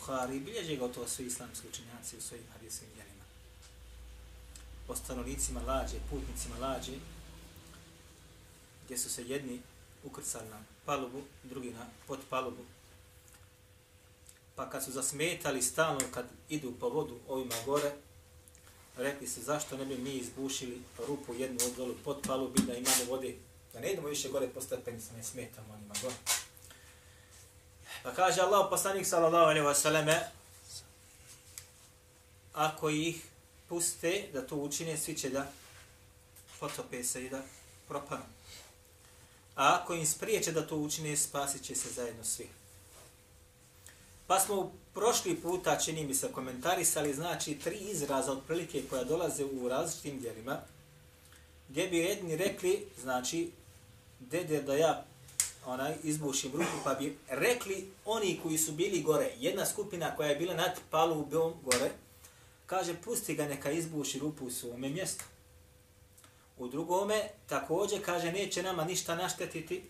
Buhari, bilježe ga to svi islamski učenjaci u svojim hadijskim djelima. O stanovnicima lađe, putnicima lađe, gdje su se jedni ukrcali na palubu, drugi na pod palubu. Pa kad su zasmetali stalno kad idu po vodu ovima gore, rekli se zašto ne bi mi izbušili rupu jednu od dolu pod palubi da imamo vode, da ne idemo više gore po stepenicama, ne smetamo onima gore. Pa kaže Allah poslanik sallallahu alaihi wa sallame, ako ih puste da to učine, svi će da potope se i da propanu. A ako im spriječe da to učine, spasit će se zajedno svi. Pa smo u prošli puta, čini mi se, komentarisali, znači, tri izraza otprilike koja dolaze u različitim dijelima, gdje bi jedni rekli, znači, dede da ja onaj izbušim ruku, pa bi rekli oni koji su bili gore, jedna skupina koja je bila nad palubom gore, kaže, pusti ga neka izbuši rupu u svome mjestu. U drugome, također, kaže, neće nama ništa naštetiti.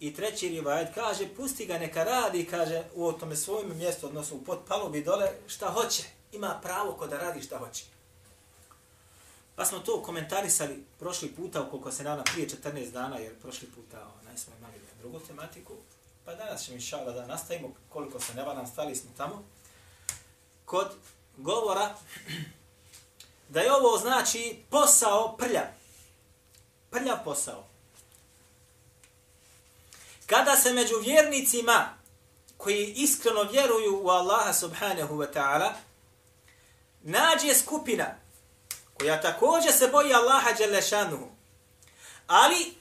I treći rivajet kaže, pusti ga neka radi, kaže, u tome svojom mjestu, odnosno u pod palubi dole, šta hoće. Ima pravo ko da radi šta hoće. Pa smo to komentarisali prošli puta, ukoliko se nana prije 14 dana, jer prošli puta drugu tematiku. Pa danas ćemo inšala da nastavimo, koliko se ne varam, stali smo tamo. Kod govora da je ovo znači posao prlja. Prlja posao. Kada se među vjernicima koji iskreno vjeruju u Allaha subhanahu wa ta'ala nađe skupina koja također se boji Allaha Đelešanuhu, ali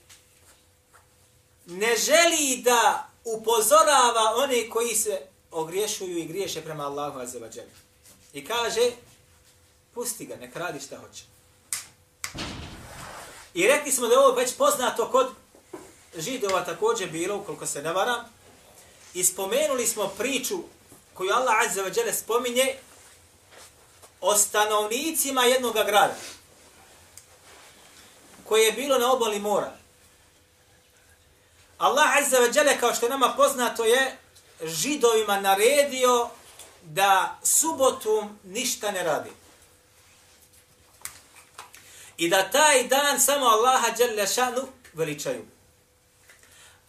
ne želi da upozorava one koji se ogriješuju i griješe prema Allahu azzavadželu. I kaže, pusti ga, nek radi šta hoće. I rekli smo da je ovo već poznato kod židova također bilo, koliko se ne varam, i spomenuli smo priču koju Allah azzavadžele spominje o stanovnicima jednog grada koje je bilo na obali mora. Allah Azza wa Jale, kao što je nama poznato, je židovima naredio da subotom ništa ne radi. I da taj dan samo Allaha Jale šanu veličaju.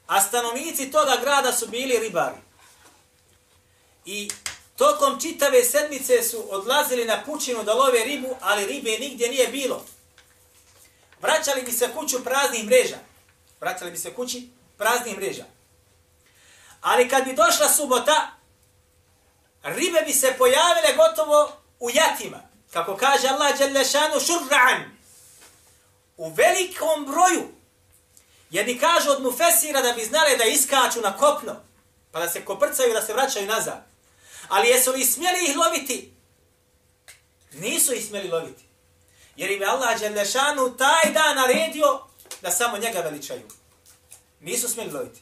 A stanovnici toga grada su bili ribari. I tokom čitave sedmice su odlazili na pučinu da love ribu, ali ribe nigdje nije bilo. Vraćali bi se kuću praznih mreža. Vraćali bi se kući praznih mreža. Ali kad bi došla subota, ribe bi se pojavile gotovo u jatima. Kako kaže Allah Đelešanu, šurra'an. U velikom broju. Jedni kažu od mufesira da bi znali da iskaču na kopno. Pa da se koprcaju da se vraćaju nazad. Ali jesu li smjeli ih loviti? Nisu ih smjeli loviti. Jer im je Allah Đelešanu taj dan naredio da samo njega veličaju. Nisu smjeli loviti.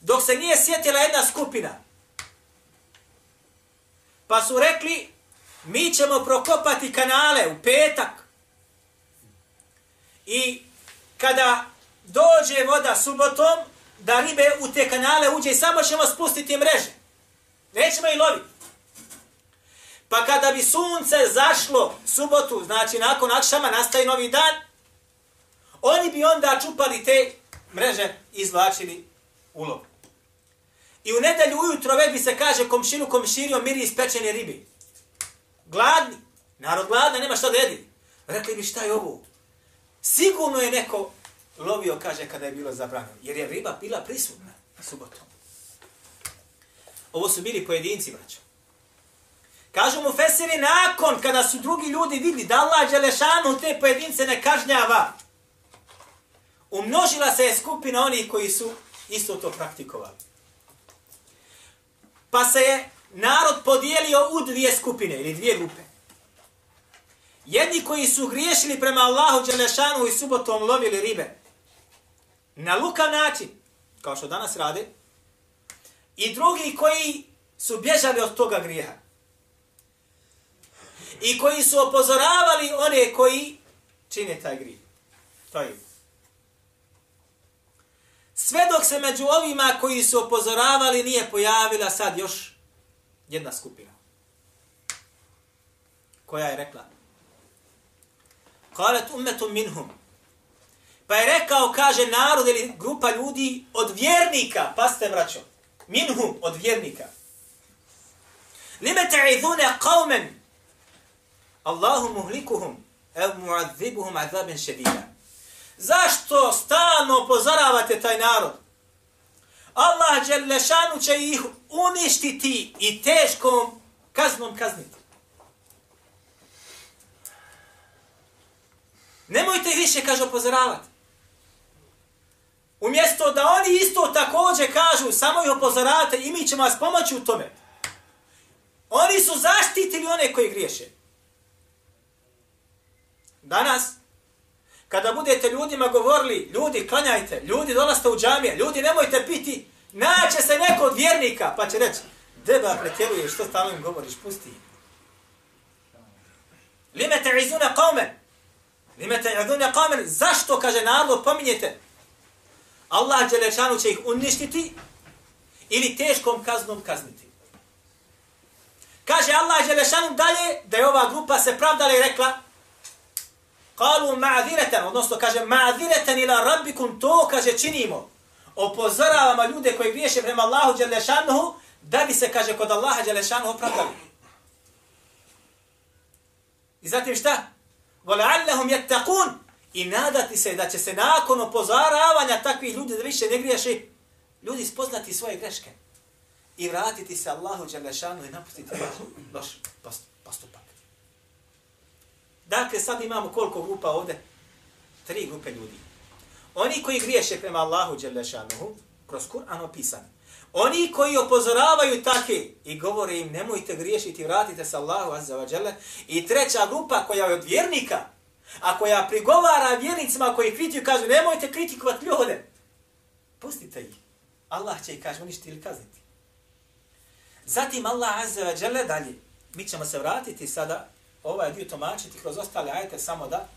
Dok se nije sjetila jedna skupina, pa su rekli, mi ćemo prokopati kanale u petak i kada dođe voda subotom, da ribe u te kanale uđe i samo ćemo spustiti mreže. Nećemo i loviti. Pa kada bi sunce zašlo subotu, znači nakon akšama nastaje novi dan, oni bi onda čupali te mreže izvlačili ulov. I u nedelju ujutro već bi se kaže komšinu komširio miri ispečene ribi. Gladni. Narod gladan, nema šta da jedi. Rekli bi šta je ovo? Sigurno je neko lovio, kaže, kada je bilo zabranjeno. Jer je riba bila prisutna subotom. Ovo su bili pojedinci, braćo. Kažu mu Fesiri, nakon kada su drugi ljudi vidli da Allah Đelešanu te pojedince ne kažnjava, umnožila se je skupina onih koji su isto to praktikovali. Pa se je narod podijelio u dvije skupine ili dvije grupe. Jedni koji su griješili prema Allahu Đelešanu i subotom lovili ribe na lukav način, kao što danas rade, i drugi koji su bježali od toga grijeha. i koji su opozoravali one koji čine taj grijeh. To je. Sve dok se među ovima koji su opozoravali nije pojavila sad još jedna skupina. Koja je rekla? Kalet umetum minhum. Pa je rekao, kaže narod ili grupa ljudi od vjernika, pa ste vraćo, minhum od vjernika. Lime ta'idhune qavmen, Allahu muhlikuhum, ev muadzibuhum azaben šedida. Zašto stalno upozoravate taj narod? Allah Đelešanu će ih uništiti i teškom kaznom kazniti. Nemojte ih više, kaže, upozoravati. Umjesto da oni isto takođe kažu, samo ih upozoravate i mi ćemo vas pomoći u tome. Oni su zaštitili one koji griješe. Danas, kada budete ljudima govorili, ljudi, klanjajte, ljudi, dolazite u džamije, ljudi, nemojte piti, naće se neko od vjernika, pa će reći, deba pretjeruješ, što stalno im govoriš, pusti. Lime te izuna kaume, lime te izuna kaume, zašto, kaže narod, pominjete, Allah Đelešanu će ih uništiti ili teškom kaznom kazniti. Kaže Allah Đelešanu dalje da je ova grupa se pravdala i rekla Kalu ma'adhiretan, odnosno kaže ma'adhiretan ila rabbikum, to kaže činimo. Opozoravamo ljude koji griješe prema Allahu Đelešanu da bi se, kaže, kod Allaha Đelešanu opravdali. I zatim šta? وَلَعَلَّهُمْ يَتَّقُونَ I nadati se da će se nakon opozoravanja takvih ljudi da više ne griješi, ljudi spoznati svoje greške i vratiti se Allahu Đelešanu i napustiti loš postupak. Dakle, sad imamo koliko grupa ovde? Tri grupe ljudi. Oni koji griješe prema Allahu Đelešanuhu, kroz Kur'an opisan. Oni koji opozoravaju take i govore im nemojte griješiti, vratite se Allahu Azza wa Đele. I treća grupa koja je od vjernika, a koja prigovara vjernicima koji kritikuju, kažu nemojte kritikovati ljude. Pustite ih. Allah će ih kaže uništiti ili kazniti. Zatim Allah Azza wa Đele dalje. Mi ćemo se vratiti sada ovaj dio tomačiti kroz ostale ajete samo da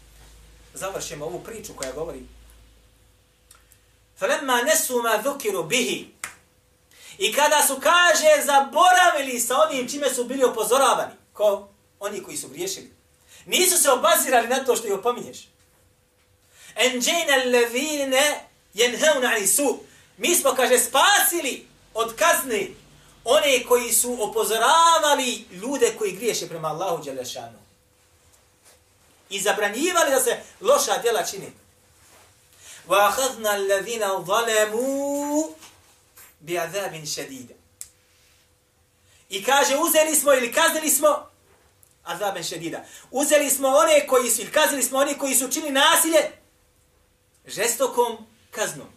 završimo ovu priču koja govori Falemma nesu ma dhukiru bihi. I kada su, kaže, zaboravili sa onim čime su bili upozoravani, ko oni koji su griješili, Nisu se obazirali na to što ih opominješ. Enđejna levine jenheuna ali su. Mi smo, kaže, spasili od kazne one koji su opozoravali ljude koji griješe prema Allahu Đelešanu. I zabranjivali da se loša djela čini. Wa الَّذِينَ ظَلَمُوا zalemu bi azabin. I kaže, uzeli smo ili kaznili smo azaben šedida. Uzeli smo one koji su, ili kaznili smo one koji su čini nasilje žestokom kaznom.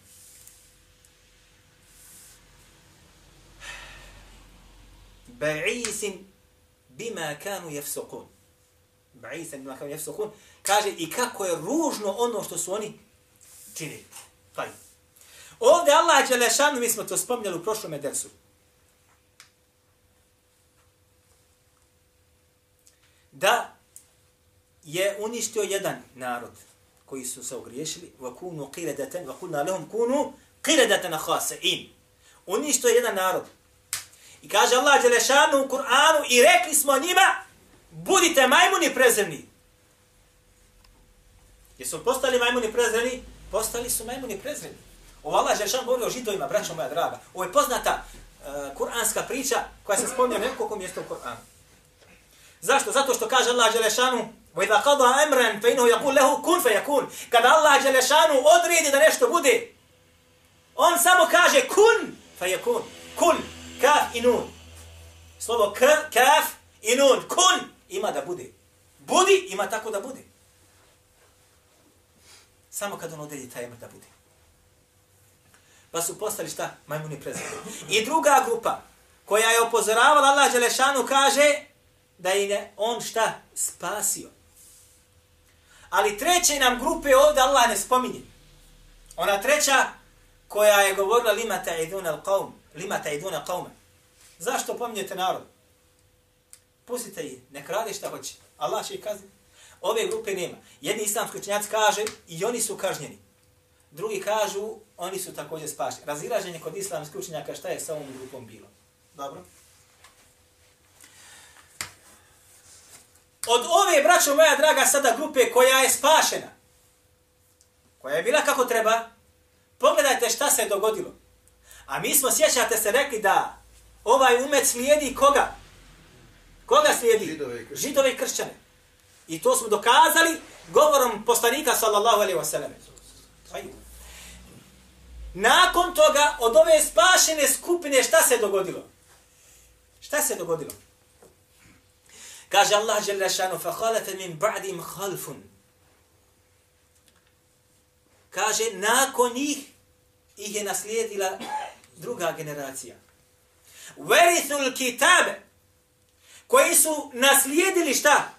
Ba'isin bima kanu jefsokun. Ba'isin bima kanu jefsokun. Kaže i kako je ružno ono što su oni činili. Pa Ovdje Allah Đelešanu, mi smo to spomnjali u prošlom edersu, da je uništio jedan narod koji su se ogriješili wa kunu qiradatan wa qulna lahum kunu qiradatan khasi'in uništio jedan narod i kaže Allah dželle šanu u Kur'anu i rekli smo njima budite majmuni prezreni jesu postali majmuni prezreni postali su majmuni prezreni Ovo Allah dželle šanu govori o židovima braćo moja draga ovo je poznata uh, kuranska priča koja se spominje nekoliko mjesta u Kur'anu Zašto? Zato što kaže Allah Đelešanu وَإِذَا قَضَى أَمْرًا فَإِنَهُ يَقُولْ لَهُ كُنْ فَيَكُونَ Kada Allah Đelešanu odredi da nešto bude, on samo kaže kun فَيَكُونَ Kun, kaf i nun. Slovo k, kaf i nun. Kun ima da bude. Budi ima tako da bude. Samo kad on odredi taj emr da bude. Pa su postali šta? Majmuni prezirani. I druga grupa koja je opozoravala Allah Đelešanu kaže da je on šta? Spasio. Ali treće nam grupe ovdje Allah ne spominje. Ona treća koja je govorila lima idun al-qawm, lima ta'iduna qawma. Zašto pominjete narod? Pustite ih, nek radi šta hoće. Allah će ih kazniti. Ove grupe nema. Jedni islamski učenjaci kaže i oni su kažnjeni. Drugi kažu, oni su također spašeni. Razilaženje kod islamskih učenjaka šta je sa ovom grupom bilo. Dobro. Od ove, braćo moja draga, sada grupe koja je spašena, koja je bila kako treba, pogledajte šta se je dogodilo. A mi smo, sjećate se, rekli da ovaj umet slijedi koga? Koga slijedi? Židove i kršćane. Židove i kršćane. I to smo dokazali govorom poslanika sallallahu alaihi wa sallam. Nakon toga, od ove spašene skupine, šta se dogodilo? Šta se dogodilo? Kaže Allah jalla šanu, fa khalafe min ba'dim khalfun. Kaže, nakon njih ih je naslijedila druga generacija. Verithul kitabe, koji su naslijedili šta?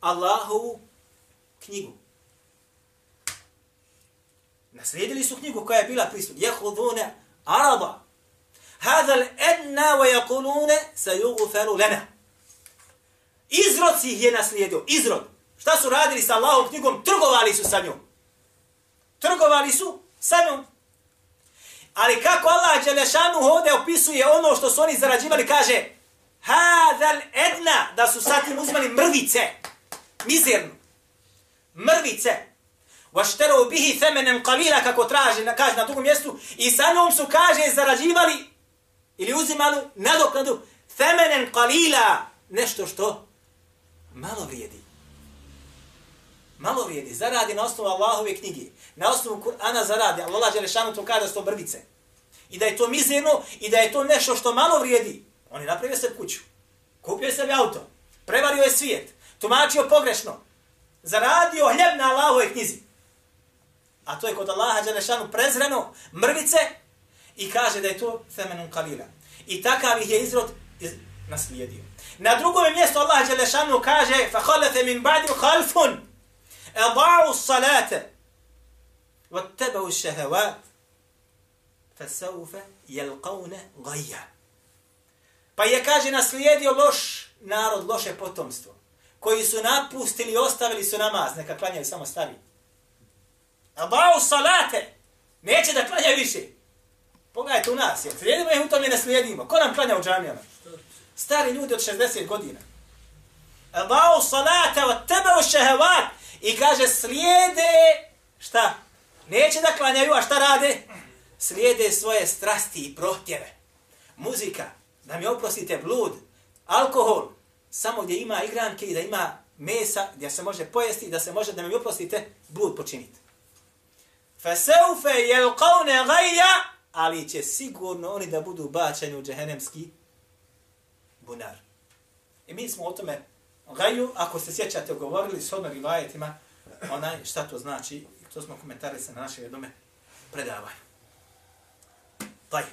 Allahovu knjigu. Naslijedili su knjigu koja je bila prisut. Jehudune araba. Hada l'edna wa yakulune sa yuguferu lena. Izrod si ih je naslijedio. Izrod. Šta su radili sa Allahom knjigom? Trgovali su sa njom. Trgovali su sa njom. Ali kako Allah Đelešanu ovdje opisuje ono što su oni zarađivali, kaže Hadal edna, da su sa tim uzmali mrvice. Mizerno. Mrvice. Vaštero bihi femenem kalila, kako traže, kaže na drugom mjestu. I sa njom su, kaže, zarađivali ili uzimali nadoknadu femenem kalila. Nešto što malo vrijedi Malo vrijedi. Zaradi na osnovu Allahove knjige. Na osnovu Kur'ana zaradi. Allah Đelešanu to kaže da su to brvice. I da je to mizerno i da je to nešto što malo vrijedi. On je napravio se kuću. Kupio je sebi auto. Prevario je svijet. Tumačio pogrešno. Zaradio hljeb na Allahove knjizi. A to je kod Allaha Đelešanu prezreno mrvice i kaže da je to femenun kalila. I takav ih je izrod iz... naslijedio. Na drugom mjestu Allah Đelešanu kaže فَخَلَفَ مِنْ بَعْدِ خَلْفٌ اَضَعُوا الصَّلَاةَ وَاتَّبَوُوا الشَّهَوَاتِ فَسَوْفَ يَلْقَوْنَ غَيَّ Pa je, kaže, naslijedio loš narod, loše potomstvo, koji su napustili i ostavili su namaz, neka klanjaju samo stari. Abau salate, neće da klanja više. Pogledajte u nas, jel slijedimo ih u tome ne slijedimo. Ko nam klanja u džamijama? Stari ljudi od 60 godina. Abau salate, od tebe u šehevat. I kaže, slijede, šta? Neće da klanjaju, a šta rade? Slijede svoje strasti i prohtjeve. Muzika, da mi oprostite, blud, alkohol, samo gdje ima igranke i da ima mesa, gdje se može pojesti da se može, da mi oprostite, blud počiniti. Fasaufa yalqawna ghayya, ali će sigurno oni da budu bačeni u džehennemski bunar. I mi smo o tome gaju, ako se sjećate, govorili s odmah rivajetima, onaj, šta to znači, i to smo komentari sa na naše jedome predavaju. Taj.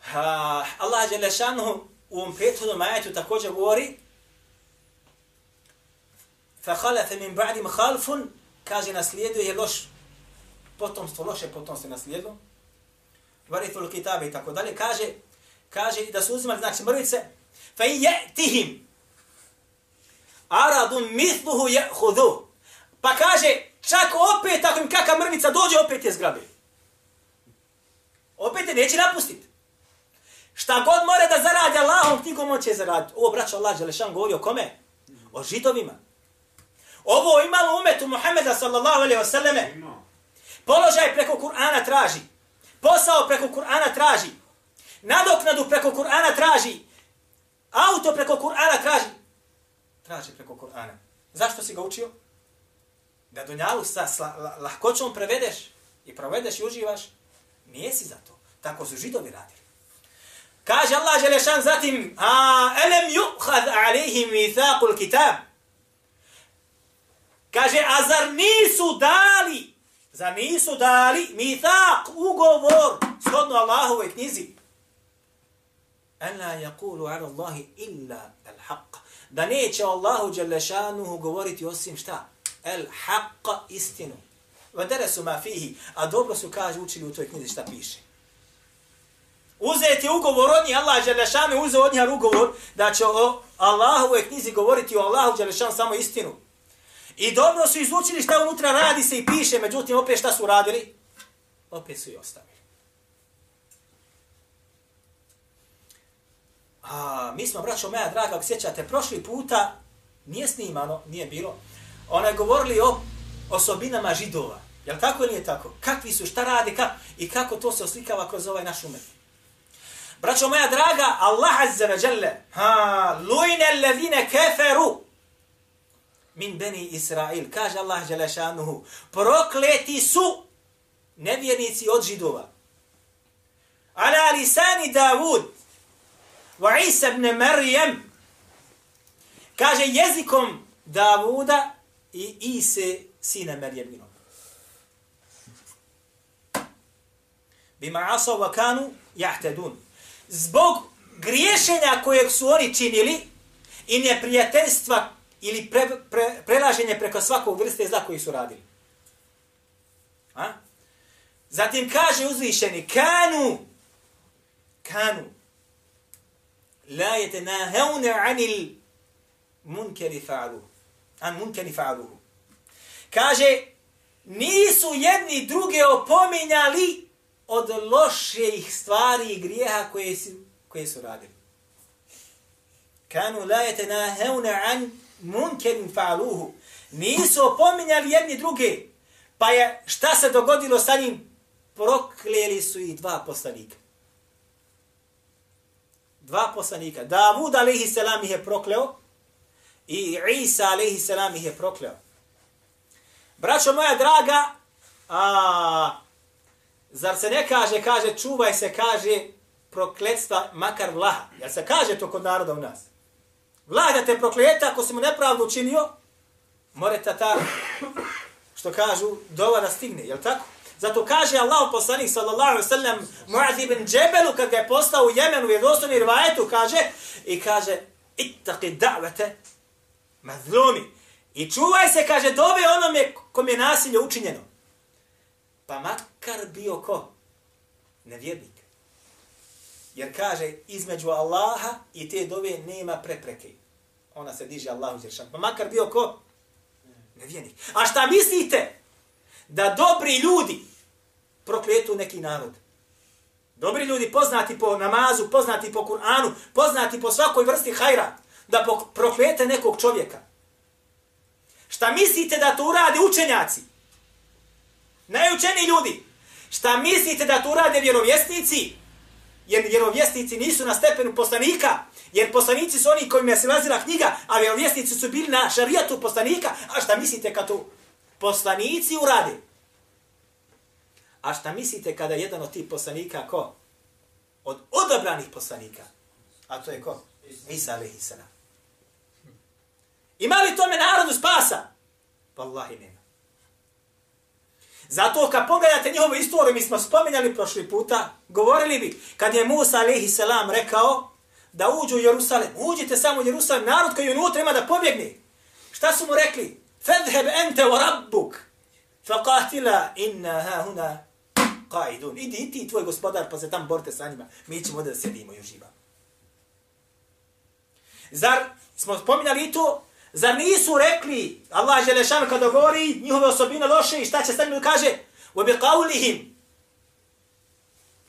Ha, Allah je lešanu u ovom prethodnom ajetu također govori فَخَلَفَ مِنْ بَعْدِمْ خَلْفٌ kaže naslijedio je loš potomstvo, loše potomstvo naslijedio. Varithul kitabe i tako dalje. Kaže, kaže da su uzimali znači mrvice fa yatihim aradun mithluhu ya'khudhu pa kaže čak opet ako im kakva mrvica dođe opet je zgrabi opet je neće napustiti Šta god more da zaradi Allahom, ti kom on će zaraditi? Ovo, braćo Allah, Želešan govori o kome? O židovima. Ovo imalo umetu Muhammeda, sallallahu alaihi wasallam. Položaj preko Kur'ana traži. Posao preko Kur'ana traži. Nadoknadu preko Kur'ana traži. Auto preko Kur'ana traži. Traži preko Kur'ana. Zašto si ga učio? Da dunjalu sa sla, lahkoćom prevedeš i provedeš i uživaš. Nije si za to. Tako su židovi radili. Kaže Allah Želešan zatim, a elem yuhad alihim mithaqul kitab. Kaže, a zar nisu dali, zar nisu dali mithaq, ugovor, shodno Allahove knjizi? En la yakulu ala Allahi illa al haq. Da neće Allahu Đalešanuhu govoriti osim šta? El haq istinu. Vadere su ma fihi. A dobro su kaže učili u toj knjizi šta piše. Uzeti ugovor od njih, Allah Đelešanu uzeo od njih ugovor da će o Allahu u knjizi govoriti o Allahu Đelešanu samo istinu. I dobro su izučili šta unutra radi se i piše, međutim opet šta su radili? Opet su i ostavili. A, mi smo, braćo moja draga, ako sjećate, prošli puta nije snimano, nije bilo, ona je govorili o osobinama židova. Je li tako ili nije tako? Kakvi su, šta rade, kak, i kako to se oslikava kroz ovaj naš umet. Braćo moja draga, Allah azza wa jalla, ha, lujne alladhine keferu, min beni Israil, kaže Allah Đelešanuhu, prokleti su nevjernici od židova. Ala lisani Davud, wa Isa ibn Marijem, kaže jezikom Davuda i Ise sina Marijeminom. Bima asav wa kanu jahtedun. Zbog griješenja kojeg su oni činili i neprijateljstva ili pre, pre, prelaženje preko svakog vrste zla koji su radili. A? Zatim kaže uzvišeni, kanu, kanu, la jete nahevne anil munkeri fa'alu. An munkeri fa'aluhu. Kaže, nisu jedni druge opominjali od loših stvari i grijeha koje su, koje su radili. Kanu la jete an munkerin fa'aluhu. Nisu opominjali jedni druge. Pa je, šta se dogodilo sa njim? Prokleli su i dva poslanika. Dva poslanika. Davud alaihi salam ih je prokleo i Isa alaihi salam ih je prokleo. Braćo moja draga, a, zar se ne kaže, kaže, čuvaj se, kaže, prokletstva makar vlaha. Jel se kaže to kod naroda u nas? Vlah da te prokleta ako si mu nepravdu učinio, more ta, što kažu, dova da stigne, jel tako? Zato kaže Allah poslanik sallallahu alaihi sallam Muaz ibn Džebelu kad ga je postao u Jemenu u dostojni rivajetu kaže i kaže ittaqi da'wata mazlumi i čuvaj se kaže dove onome kom je nasilje učinjeno. Pa makar bio ko? Nevjernik. Jer kaže, između Allaha i te dove nema prepreke. Ona se diže Allahu zršan. Pa makar bio ko? Nevjernik. A šta mislite? Da dobri ljudi prokletu neki narod. Dobri ljudi poznati po namazu, poznati po Kur'anu, poznati po svakoj vrsti hajra, da proklete nekog čovjeka. Šta mislite da to urade učenjaci? Najučeni ljudi. Šta mislite da to urade vjerovjesnici? jer vjerovjesnici nisu na stepenu poslanika, jer poslanici su oni kojima se lazila knjiga, a vjerovjesnici su bili na šarijatu poslanika, a šta mislite kad to poslanici urade? A šta mislite kada jedan od tih poslanika, ko? Od odabranih poslanika, a to je ko? Isa alaihi salam. Ima li tome narodu spasa? Wallahi nema. Zato kad pogledate njihovu istoriju, mi smo spominjali prošli puta, govorili bi, kad je Musa alaihi salam rekao da uđu u Jerusalem, uđite samo u Jerusalem, narod koji unutra ima da pobjegne. Šta su mu rekli? Fadheb ente wa rabbuk, faqatila inna ha huna qaidun. Idi i ti tvoj gospodar, pa se tam borite sa njima. Mi ćemo da sedimo i uživamo. Zar smo spominjali i to? Zar nisu rekli, Allah Želešan kada govori njihove osobine loše i šta će stavljeno kaže? Wa bi qawlihim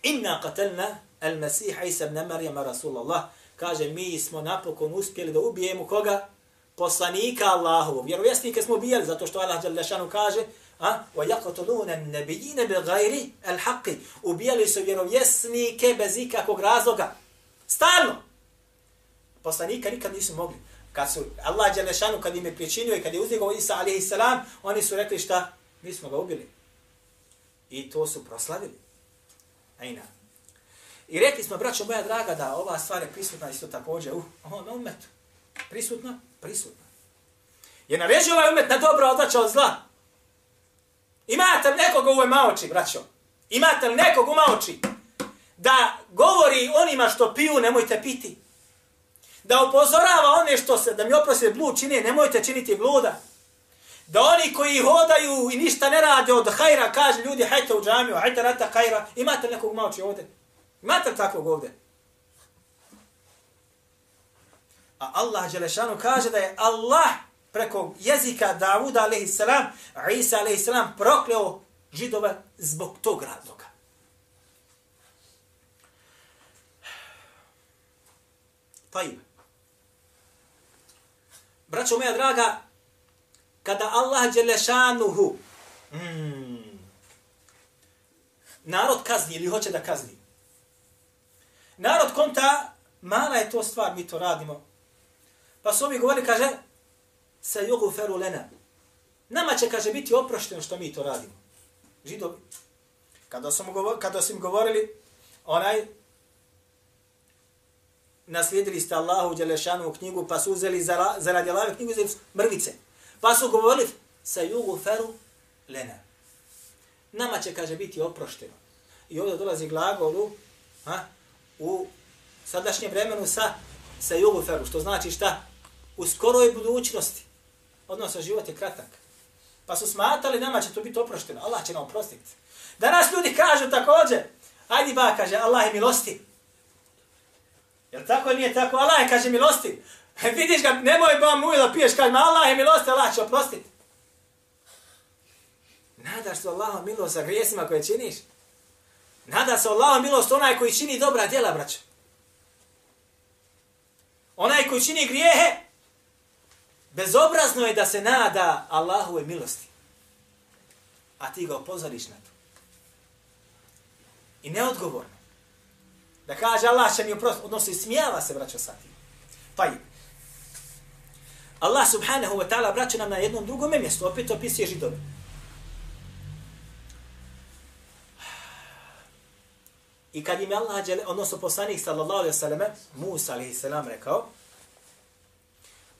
inna qatalna al-Masih Isa ibn Maryam Rasulullah kaže mi smo napokon uspjeli da ubijemo koga? Poslanika Allahovog. Vjerovjesnike smo ubijali zato što Allah Đalešanu kaže a wa yaqtuluna nabiyina bighairi al-haqq. Ubijali su vjerovjesnike bez ikakvog razloga. Stalno. Poslanika nikad nisu mogli kad su Allah Đelešanu kad im je pričinio i kad je uzdigao Isa alaihi oni su rekli šta? Mi smo ga ubili. I to su proslavili. Ajna. I rekli smo, braćo moja draga, da ova stvar je prisutna isto također u ovom umetu. Prisutna? Prisutna. Je naređio ovaj umet na dobro odlača od zla? Imate li nekog u ovoj maoči, braćo? Imate li nekog u maoči? Da govori onima što piju, nemojte piti da upozorava one što se, da mi oprosti blud čine, nemojte činiti bluda. Da oni koji hodaju i ništa ne rade od hajra, kaže ljudi, hajte u džamiju, hajte rata hajra, imate li nekog malči ovdje? Imate li takvog ovdje? A Allah Đelešanu kaže da je Allah preko jezika Davuda a.s. Isa a.s. prokleo židove zbog tog razloga. Tajim. Braćo moja draga, kada Allah Đelešanuhu mm, narod kazni ili hoće da kazni, narod konta, mala je to stvar, mi to radimo. Pa su ovi govorili, kaže, sa jugu feru lena. Nama će, kaže, biti oprošteno što mi to radimo. Židovi. Kada su, govorili, kada su im govorili, onaj, naslijedili ste Allahu Đelešanu knjigu, pa su uzeli za, za radjelave knjigu, uzeli mrvice. Pa su govorili, sa jugu feru lena. Nama će, kaže, biti oprošteno. I ovdje dolazi glagol u, ha, u sadašnjem vremenu sa, se jugu feru, što znači šta? U skoroj budućnosti. Odnosno, život je kratak. Pa su smatali, nama će to biti oprošteno. Allah će nam oprostiti. Danas ljudi kažu također, ajdi ba, kaže, Allah je milosti. Jel tako nije tako? Allah je, kaže, milosti. Vidiš ga, nemoj ba mu da piješ, kaže, ma Allah je milosti, Allah će oprostiti. Nadaš se Allahom milost za grijesima koje činiš? Nada se Allahom milost onaj koji čini dobra djela, braćo. Onaj koji čini grijehe, bezobrazno je da se nada Allahove milosti. A ti ga opozoriš na to. I neodgovorno. Da kaže Allah će mi oprostiti, odnosno smijava se, vraća sa tim. Pa je. Allah subhanahu wa ta'ala vraća nam na jednom drugom mjestu, opet opisuje židove. I kad im je Allah, odnosno poslanik sallallahu alaihi sallam, Musa alaihi sallam rekao,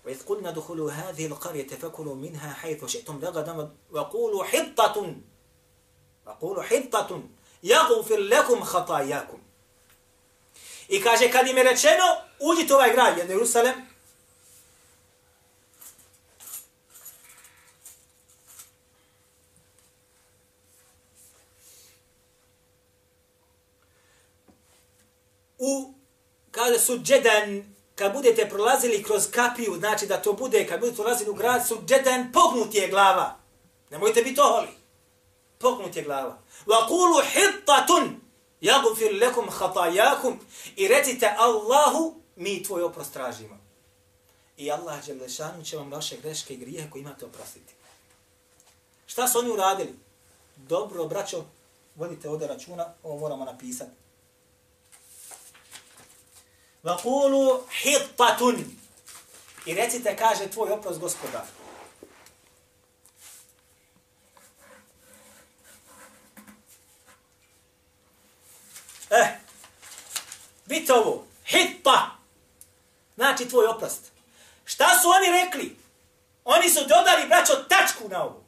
وإذ قلنا دخلوا هذه القرية فكلوا منها حيث شئتم رغدا وقولوا حطة وقولوا حطة يغفر لكم خطاياكم I kaže, kad im je rečeno, uđite ovaj grad, Jerusalem, u, kaže su džedan, kad budete prolazili kroz kapiju, znači da to bude, kad budete prolazili u grad, su džedan, pognut je glava. Nemojte biti oholi. Pognut je glava. Wa kulu hittatun, jagufir lekum hatajakum, i recite Allahu, mi tvoj oprost tražimo. I Allah Đelešanu će vam vaše greške i grijehe koje imate oprostiti. Šta su oni uradili? Dobro, braćo, vodite ovdje računa, ovo moramo napisati. Vakulu hittatun. I recite, kaže tvoj oprost gospodar. Eh, vidite ovo, hitta. Znači tvoj oprost. Šta su oni rekli? Oni su dodali, braćo, tačku na ovo.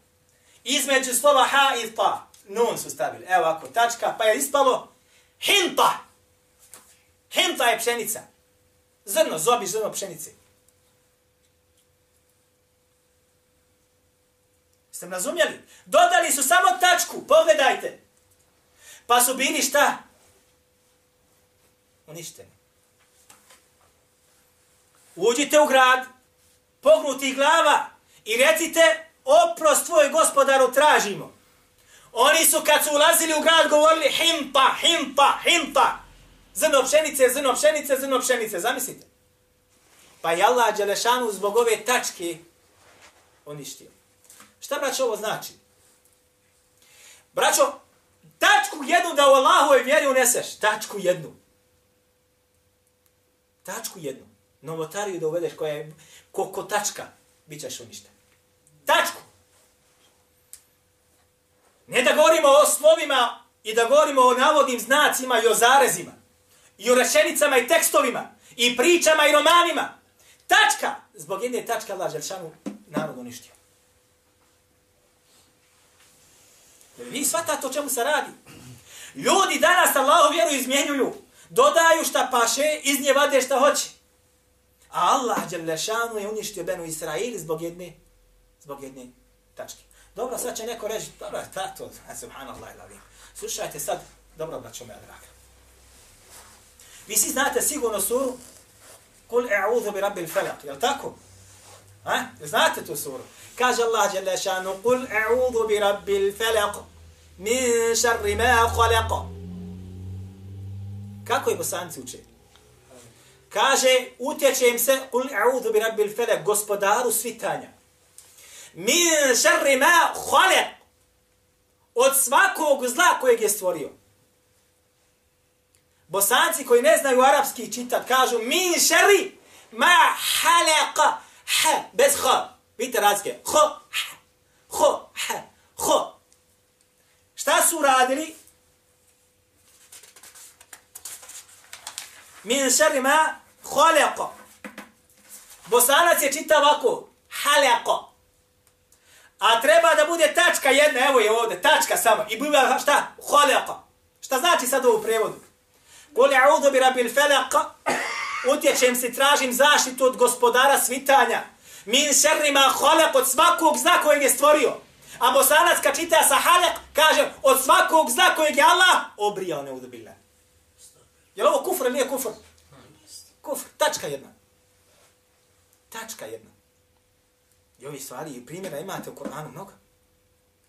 Između slova ha i pa, Nun su stavili. Evo ako, tačka, pa je ispalo hinta. Henta je pšenica. Zrno, zobi zrno pšenice. Ste mi razumjeli? Dodali su samo tačku, pogledajte. Pa su bili šta? Uništeni. Uđite u grad, pognuti glava i recite, oprost tvoj gospodaru tražimo. Oni su kad su ulazili u grad govorili himpa, himpa, himpa. Zrno pšenice, zrno pšenice, zrno pšenice. Zamislite. Pa je Allah Đelešanu zbog ove tačke uništio. Šta braćo ovo znači? Braćo, tačku jednu da u Allahove vjeri uneseš. Tačku jednu. Tačku jednu. Novotariju da uvedeš koja je ko, tačka. Bićeš uništen. Tačku. Ne da govorimo o slovima i da govorimo o navodnim znacima i o zarezima i o rešenicama i tekstovima, i pričama i romanima. Tačka! Zbog jedne tačke Allah Želšanu narod uništio. Vi shvatate o čemu se radi. Ljudi danas Allahu vjeru izmjenjuju. Dodaju šta paše, iz nje vade šta hoće. A Allah Želšanu je uništio Benu Israili zbog jedne, zbog jedne tačke. Dobro, sad će neko reći, dobro, tato, subhanallah, Slušajte sad, dobro, braćo moja draga. Vi svi znate sigurno suru Kul e'udhu bi rabbil falaq, jel tako? Ha? Znate tu suru? Kaže Allah dželle šanu, Kul e'udhu bi rabbil falaq, min šarri ma khalaqa. Kako je bosanci uče? Kaže, utječem se, Kul e'udhu bi rabbil falaq, gospodaru svitanja. Min šarri ma khalaq. Od svakog zla kojeg je stvorio. Bosanci koji ne znaju arapski čitat, kažu min šari ma halaqa ha, bez ha. Vidite razlike. Ho, ho, ha, ho. Šta su radili? Min šari ma halaqa. Bosanac je čita ovako. Halaqa. A treba da bude tačka jedna, evo je ovdje, tačka samo. I bude šta? Halaqa. Šta znači sad ovo u prevodu? Kul a'udhu bi rabbil falaq. Utječem se, tražim zaštitu od gospodara svitanja. Min šerrima ma od svakog zna kojeg je stvorio. A bosanac kad čita sa halak, kaže od svakog zna kojeg je Allah obrijao ne udubillah. Je ovo kufr ili nije kufr? Kufr, tačka jedna. Tačka jedna. I ovi stvari i primjera imate u Koranu mnogo.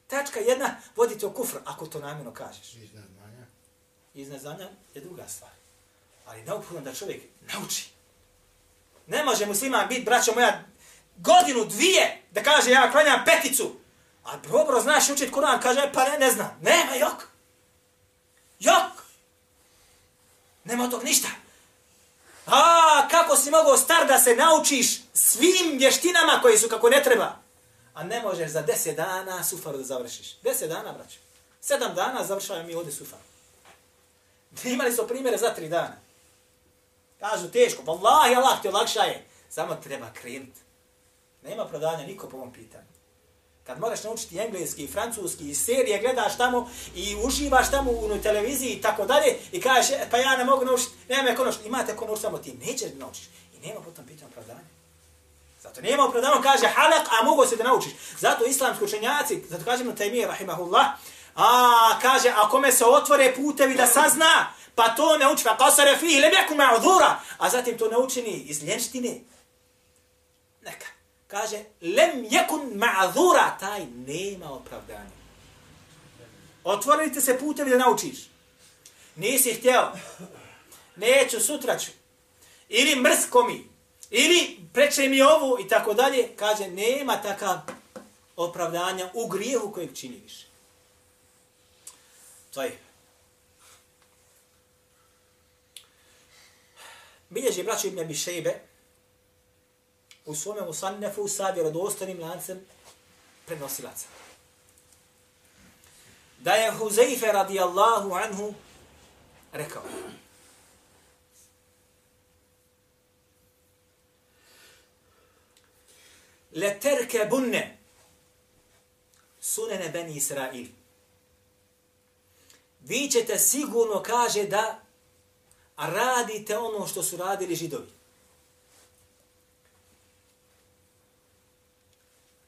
Tačka jedna, vodite u kufr, ako to namjeno kažeš iz neznanja je druga stvar. Ali neophodno da čovjek nauči. Ne može musliman biti, braćo moja, godinu, dvije, da kaže ja klanjam peticu. A dobro znaš učit Kur'an, kaže pa ne, ne znam. Nema jok. Jok. Nema tog ništa. A kako si mogao star da se naučiš svim vještinama koje su kako ne treba. A ne možeš za deset dana sufaru da završiš. Deset dana, braćo. Sedam dana završavamo mi ovdje sufaru. Imali su primjere za tri dana. Kažu teško, pa Allah, Allah ti olakša je. Samo treba krenut. Nema prodanja niko po ovom pitanju. Kad moraš naučiti engleski, francuski, i serije gledaš tamo i uživaš tamo u televiziji i tako dalje i kažeš, e, pa ja ne mogu naučiti, nema me ko naučiti. Imate ko naučiti, samo ti nećeš da naučiš. I nema potom pitanju prodanja. Zato nema opravdanja, kaže halak, a mogu se da naučiš. Zato islamski učenjaci, zato kažemo tajmije, rahimahullah, A, kaže, a kome se otvore putevi da sazna, pa to ne uči, pa kasare fi, ili neku ma'udhura, a zatim to ne učini iz ljenštine. Neka. Kaže, lem jekun ma'udhura, taj nema opravdanja. Otvorite se putevi da naučiš. Nisi htjeo. Neću, sutra ću. Ili mrsko mi. Ili preče mi ovo i tako dalje. Kaže, nema takav opravdanja u grijehu kojeg činiš. Tajib. Bilježi braću Ibn Abi Šejbe u svome musannefu sa vjerodostanim lancem prenosilaca. Da je Huzeyfe radijallahu anhu rekao. Leterke bunne sunene ben Israili vi ćete sigurno kaže da radite ono što su radili židovi.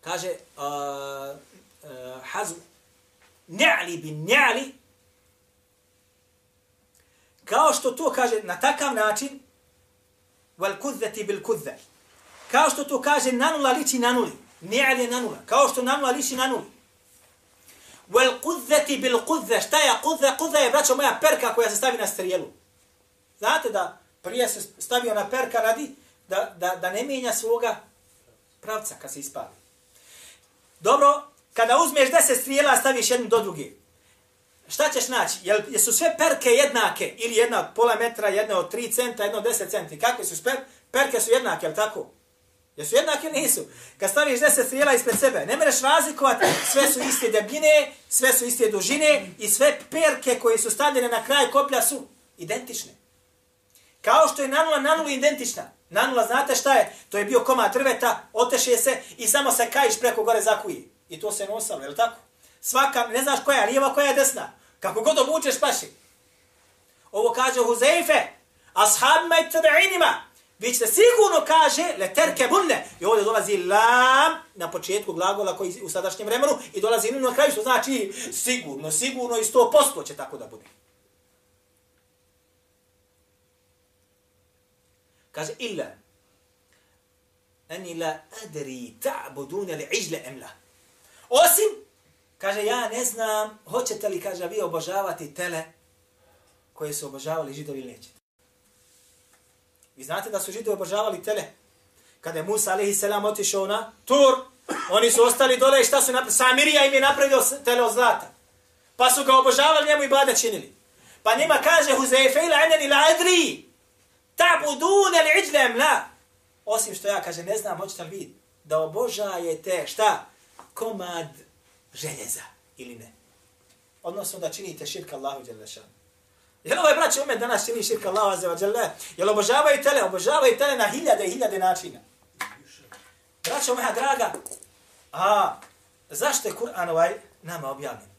Kaže uh, uh, Hazm Ni'li bin kao što to kaže na takav način wal kudzati bil kudza kao što to kaže nanula liči nanuli ni'li nanula kao što nanula liči nanuli Wal qudzati bil qudza. Šta je qudza? Qudza je, braćo moja, perka koja se stavi na strijelu. Znate da prije se stavio na perka radi da, da, da ne mijenja svoga pravca kad se ispali. Dobro, kada uzmeš deset strijela, staviš jednu do druge. Šta ćeš naći? Jel, jesu sve perke jednake? Ili jedna od pola metra, jedna od tri centa, jedna od deset centi? Kakve su per, perke? su jednake, jel tako? Jesu jednake ili nisu? Kad staviš deset strijela ispred sebe, ne mereš razlikovati, sve su iste debljine, sve su iste dužine i sve perke koje su stavljene na kraj koplja su identične. Kao što je nanula nanula identična. Nanula, znate šta je? To je bio koma drveta, oteše se i samo se kajiš preko gore zakuje. I to se nosalo, je li tako? Svaka, ne znaš koja je lijeva, koja je desna. Kako god obučeš, paši. Ovo kaže Huzeife, ashabima i tabi'inima, vi ćete sigurno kaže le terke bunne. I ovdje dolazi lam na početku glagola koji u sadašnjem vremenu i dolazi na kraju što znači sigurno, sigurno i sto posto će tako da bude. Kaže, illa, ani la adri ta'budun li ižle emla. Osim, kaže, ja ne znam, hoćete li, kaže, vi obožavati tele koje su obožavali židovi ili nećete. Vi znate da su židi obožavali tele. Kada je Musa, alaihi selam, otišao na tur, oni su ostali dole i šta su napravili? Samirija im je napravio tele od zlata. Pa su ga obožavali, njemu i bada činili. Pa njima kaže Huzefe ila enen ila adri, ta'budune li iđlem la. Osim što ja kaže, ne znam, hoćete li vi da obožajete šta? Komad željeza ili ne. Odnosno da činite širka Allahu Đelešanu. Jel ovaj braći umet danas čini širka Allahu Azzevađele? Jel obožavaju tele? Obožavaju tele na hiljade i hiljade načina. Braćo moja draga, a zašto je Kur'an ovaj nama objavljen?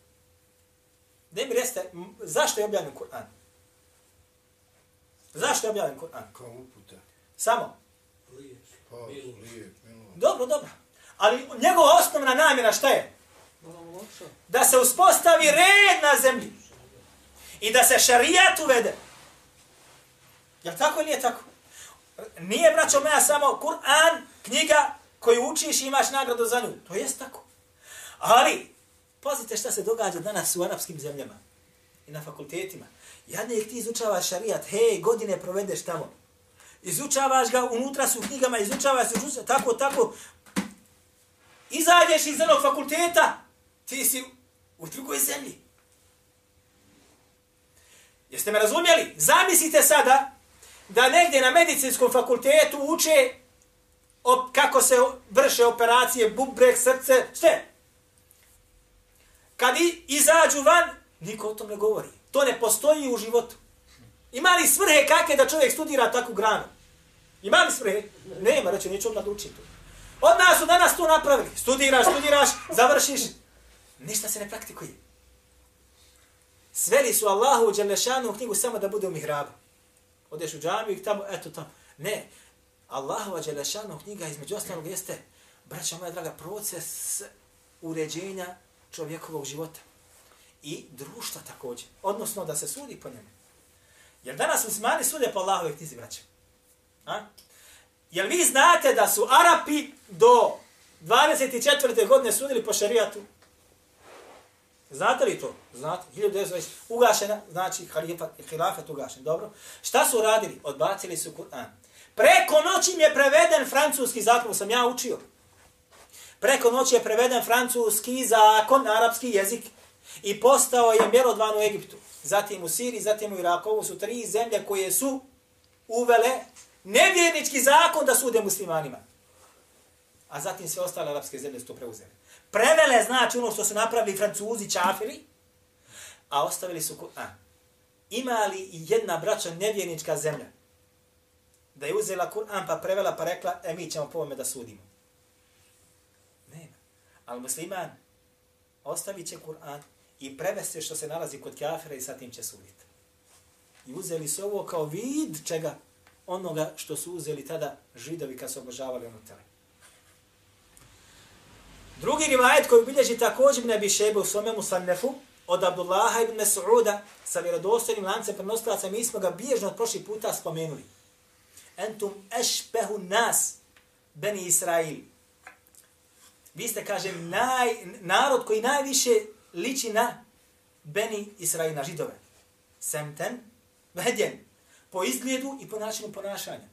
Ne mi reste, zašto je objavljen Kur'an? Zašto je objavljen Kur'an? Kao uputa. Samo. Pa, lijep. Dobro, dobro. Ali njegova osnovna namjera šta je? Da se uspostavi red na zemlji. I da se šarijat uvede. Je tako ili nije tako? Nije, braćo moja, samo Kur'an, knjiga koju učiš i imaš nagradu za nju. To jest tako. Ali, pazite šta se događa danas u arapskim zemljama i na fakultetima. Jadne ti izučavaš šarijat, hej, godine provedeš tamo. Izučavaš ga, unutra su knjigama, izučavaš se, tako, tako. Izađeš iz jednog fakulteta, ti si u drugoj zemlji. Jeste me razumjeli? Zamislite sada da negdje na medicinskom fakultetu uče op, kako se vrše operacije, bubrek, srce, sve. Kad izađu van, niko o tom ne govori. To ne postoji u životu. Ima li svrhe kakve da čovjek studira takvu granu? Ima li svrhe? Nema, reći, neću odmah da učim to. Od nas su danas to napravili. Studiraš, studiraš, završiš. Ništa se ne praktikuje. Sveli su Allahu u Đelešanu knjigu samo da bude u mihrabu. Odeš u džamiju i tamo, eto tamo. Ne, Allahu Đelešanu knjiga između ostalog jeste, braća moja draga, proces uređenja čovjekovog života. I društva također. Odnosno da se sudi po njemu. Jer danas muslimani sude po Allahove knjizi, braća. A? Jel vi znate da su Arapi do 24. godine sudili po šarijatu? Znate li to? Znate. 1920. Ugašena, znači halifat, hilafet ugašen. Dobro. Šta su radili? Odbacili su Kur'an. Preko noći im je preveden francuski zakon, sam ja učio. Preko noći je preveden francuski zakon, arapski jezik. I postao je mjerodvan u Egiptu. Zatim u Siriji, zatim u Iraku. Ovo su tri zemlje koje su uvele nevjernički zakon da sude muslimanima. A zatim sve ostale arapske zemlje su to preuzeli. Prevele znači ono što su napravili francuzi, čafiri, a ostavili su Kur'an. Ima li jedna braća nevjernička zemlja da je uzela Kur'an pa prevela pa rekla, e mi ćemo po ovome da sudimo. Nema. Ali musliman ostavit će Kur'an i prevesti što se nalazi kod kafira i sa tim će suditi. I uzeli su ovo kao vid čega onoga što su uzeli tada židovi kad su obožavali ono tele. Drugi rivajet koji bilježi također ne bi šebe u svome musannefu od Abdullaha ibn Mas'uda sa vjerodostojnim lancem prenosilaca, mi smo ga bježno od prošli puta spomenuli. Entum ešpehu nas, Beni Israil. Vi ste, kažem, naj, narod koji najviše liči na Beni Israil, na židove. Semten, vedjen, po izgledu i po načinu ponašanja.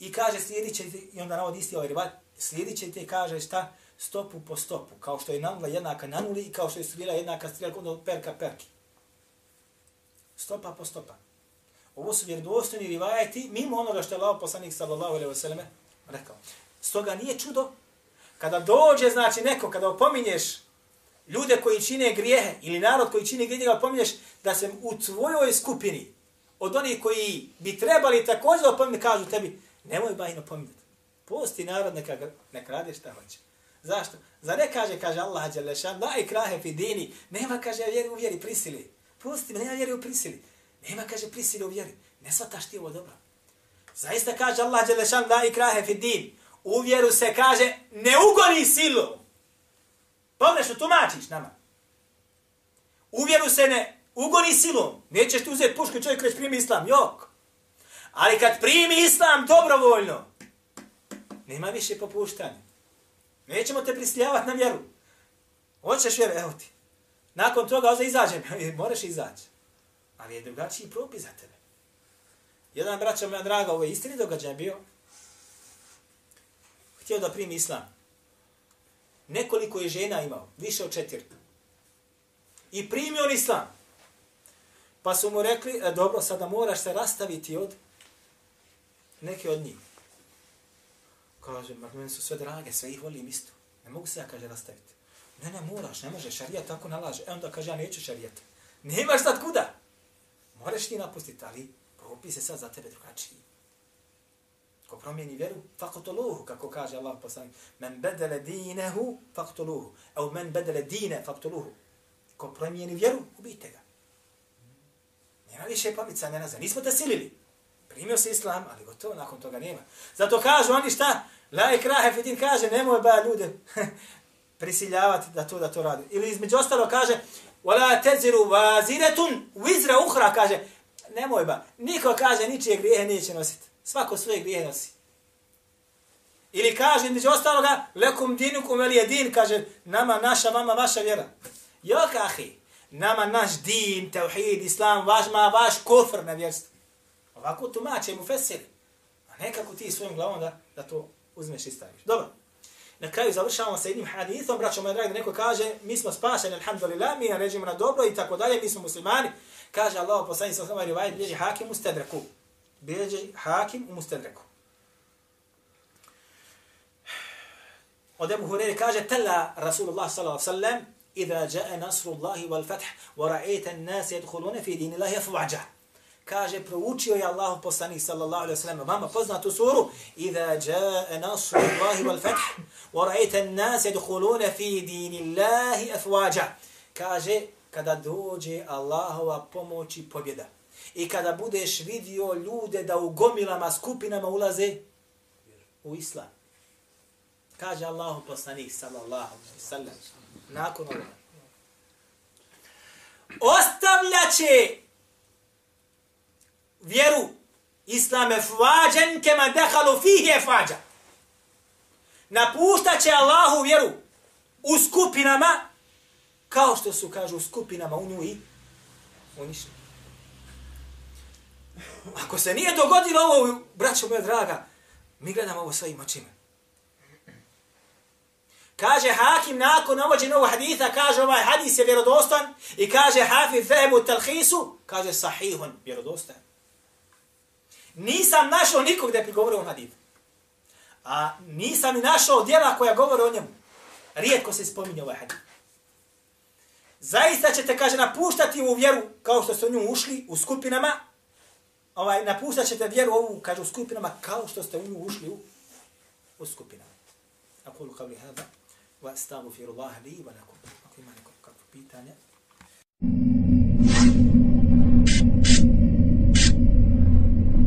I kaže slijedit će, i onda navod isti ovaj ribat, slijedit će te, kaže šta, stopu po stopu, kao što je nula jednaka nanuli i kao što je strila jednaka strila onda perka perki. Stopa po stopa. Ovo su vjerodostojni rivajeti mimo onoga što je Allah poslanik sallallahu alejhi ve selleme rekao. Stoga nije čudo kada dođe znači neko kada opominješ ljude koji čine grijehe ili narod koji čini grijehe, opominješ da se u tvojoj skupini od onih koji bi trebali također opominjati, kažu tebi, nemoj bajno opominjati. Pusti narod, neka, neka radi šta hoće. Zašto? Za ne kaže, kaže Allah, Đelešan, da i krahe fi dini, nema, kaže, vjeri u vjeri prisili. Pusti me, nema vjeri u prisili. Nema, kaže, prisili u vjeri. Ne svataš ti ovo dobro. Zaista kaže Allah, Đelešan, da i krahe fi din. U vjeru se kaže, ne ugoni silu. Pogrešno tumačiš nama. U vjeru se ne ugoni silom. Nećeš ti uzeti pušku čovjek već primi islam. Jok. Ali kad primi islam dobrovoljno, nema više popuštanja. Nećemo te prisiljavati na vjeru. Hoćeš vjeru, evo ti. Nakon toga ovdje izađem, e, moraš izaći. Ali je drugačiji propis za tebe. Jedan braća moja draga, ovo je istini događaj bio, htio da primi islam. Nekoliko je žena imao, više od četiri. I primio on islam. Pa su mu rekli, e, dobro, sada moraš se rastaviti od neke od njih. Kaže, ma meni su sve drage, sve ih volim isto. Ne mogu se ja, kaže, rastaviti. Ne, ne, moraš, ne može, šarijat tako nalaže. E onda kaže, ja neću šarijat. Nemaš sad kuda. Moraš ti napustiti, ali propis je sad za tebe drugačiji. Ko promijeni vjeru, faktoluhu, kako kaže Allah poslanik. Men bedele dinehu, faktoluhu. Evo men bedele dine, faktoluhu. Ko promijeni vjeru, ubijte ga. Nema više pomicanja nazad. Nismo te silili. Primio se islam, ali gotovo, nakon toga nema. Zato kažu oni šta? La ikrahe fitin kaže, nemoj ba ljude prisiljavati da to da to radi. Ili između ostalo kaže, wala teziru vaziretun vizra uhra, kaže, nemoj ba. Niko kaže, ničije grijehe neće nositi. Svako svoje grijehe nosi. Ili kaže, između ostaloga, lekum dinukum veli din, kaže, nama, naša mama, vaša vjera. Jo, kahi, nama naš din, tauhid, islam, vaš ma, vaš kofr na vjerstvo. Ovako tumače mu fesiri. A nekako ti svojim glavom da, da to uzmeš i staviš. Dobro. Na kraju završavamo sa jednim hadithom, braćo moje dragi, neko kaže, mi smo spašeni, alhamdulillah, mi je ređimo na dobro i tako dalje, mi smo muslimani. Kaže Allah, poslani sa osnovari, vajt, bilježi hakim u stedreku. Bilježi hakim u mustedreku. Od Ebu Hureyri kaže, tela Rasulullah s.a.v. Iza jae nasrullahi wal fath, wa ra'ita nasi yadkhuluna fi dini Allahi afu'ađat kaže proučio je Allah poslanik sallallahu alejhi ve sellem vama poznatu suru? Idha jaa nasrullahi wal fath wa ra'aita nas yadkhuluna fi dinillahi afwaja. Kaže kada dođe Allahova pomoć i pobjeda. I kada budeš vidio ljude da u gomilama skupinama ulaze u islam. Kaže Allahu poslanik sallallahu alejhi ve sellem nakon ovoga. Ostavljaće vjeru islam je kema dehalu fihi je fađa. Napuštat će Allahu vjeru u skupinama kao što su, kažu, u skupinama u nju i unišli. Ako se nije dogodilo ovo, braćo moja draga, mi gledamo ovo svojim očima. Kaže Hakim nakon navođenja ovog haditha, kaže ovaj hadis je vjerodostan i kaže Hafiz Zahebu Talhisu, kaže sahihun, vjerodostan. Nisam našao nikog da je prigovorio o hadith. A nisam ni našao djela koja govore o njemu. Rijetko se spominje ovaj hadith. Zaista ćete, kaže, napuštati u vjeru kao što ste u nju ušli u skupinama. Ovaj, napuštat ćete vjeru ovu, kaže, u skupinama kao što ste u nju ušli u, u skupinama. Akulu kavli hada. Wa stavu firu Allah li wa lakum. Ako ima neko kakvo pitanje.